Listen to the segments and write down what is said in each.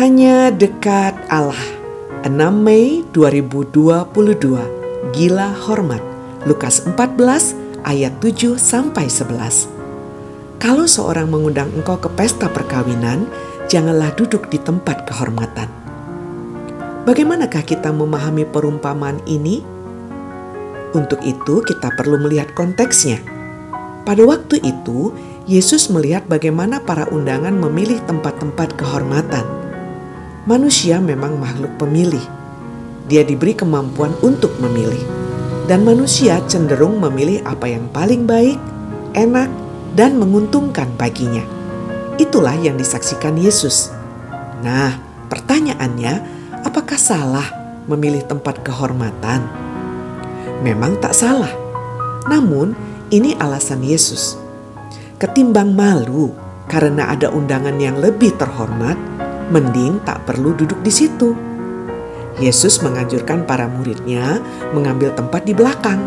Hanya dekat Allah. 6 Mei 2022. Gila hormat. Lukas 14 ayat 7 sampai 11. Kalau seorang mengundang engkau ke pesta perkawinan, janganlah duduk di tempat kehormatan. Bagaimanakah kita memahami perumpamaan ini? Untuk itu, kita perlu melihat konteksnya. Pada waktu itu, Yesus melihat bagaimana para undangan memilih tempat-tempat kehormatan. Manusia memang makhluk pemilih. Dia diberi kemampuan untuk memilih, dan manusia cenderung memilih apa yang paling baik, enak, dan menguntungkan baginya. Itulah yang disaksikan Yesus. Nah, pertanyaannya, apakah salah memilih tempat kehormatan? Memang tak salah. Namun, ini alasan Yesus. Ketimbang malu karena ada undangan yang lebih terhormat, mending tak perlu duduk di situ. Yesus menganjurkan para muridnya mengambil tempat di belakang.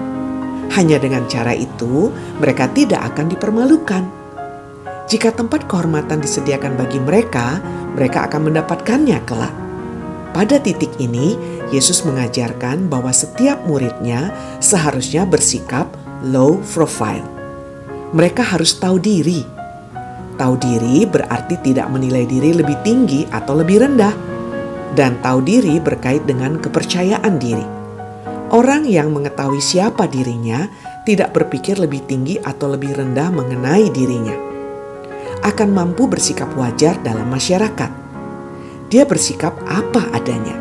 Hanya dengan cara itu, mereka tidak akan dipermalukan. Jika tempat kehormatan disediakan bagi mereka, mereka akan mendapatkannya kelak. Pada titik ini, Yesus mengajarkan bahwa setiap muridnya seharusnya bersikap low profile. Mereka harus tahu diri. Tahu diri berarti tidak menilai diri lebih tinggi atau lebih rendah. Dan tahu diri berkait dengan kepercayaan diri. Orang yang mengetahui siapa dirinya tidak berpikir lebih tinggi atau lebih rendah mengenai dirinya. Akan mampu bersikap wajar dalam masyarakat dia bersikap apa adanya.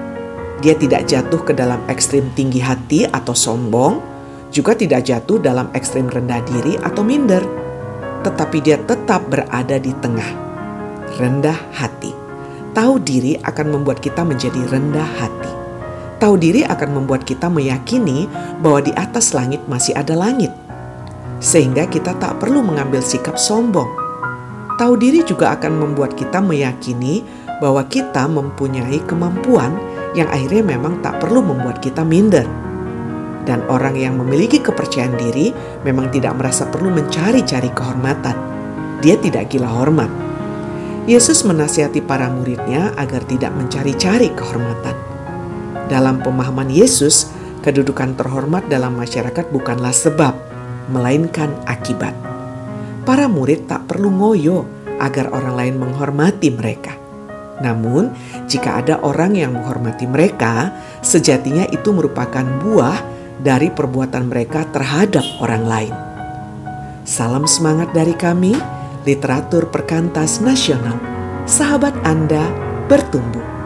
Dia tidak jatuh ke dalam ekstrim tinggi hati atau sombong, juga tidak jatuh dalam ekstrim rendah diri atau minder, tetapi dia tetap berada di tengah. Rendah hati. Tahu diri akan membuat kita menjadi rendah hati. Tahu diri akan membuat kita meyakini bahwa di atas langit masih ada langit, sehingga kita tak perlu mengambil sikap sombong. Tahu diri juga akan membuat kita meyakini bahwa kita mempunyai kemampuan yang akhirnya memang tak perlu membuat kita minder. Dan orang yang memiliki kepercayaan diri memang tidak merasa perlu mencari-cari kehormatan. Dia tidak gila hormat. Yesus menasihati para muridnya agar tidak mencari-cari kehormatan. Dalam pemahaman Yesus, kedudukan terhormat dalam masyarakat bukanlah sebab, melainkan akibat. Para murid tak perlu ngoyo agar orang lain menghormati mereka. Namun, jika ada orang yang menghormati mereka, sejatinya itu merupakan buah dari perbuatan mereka terhadap orang lain. Salam semangat dari kami, literatur perkantas nasional. Sahabat Anda bertumbuh.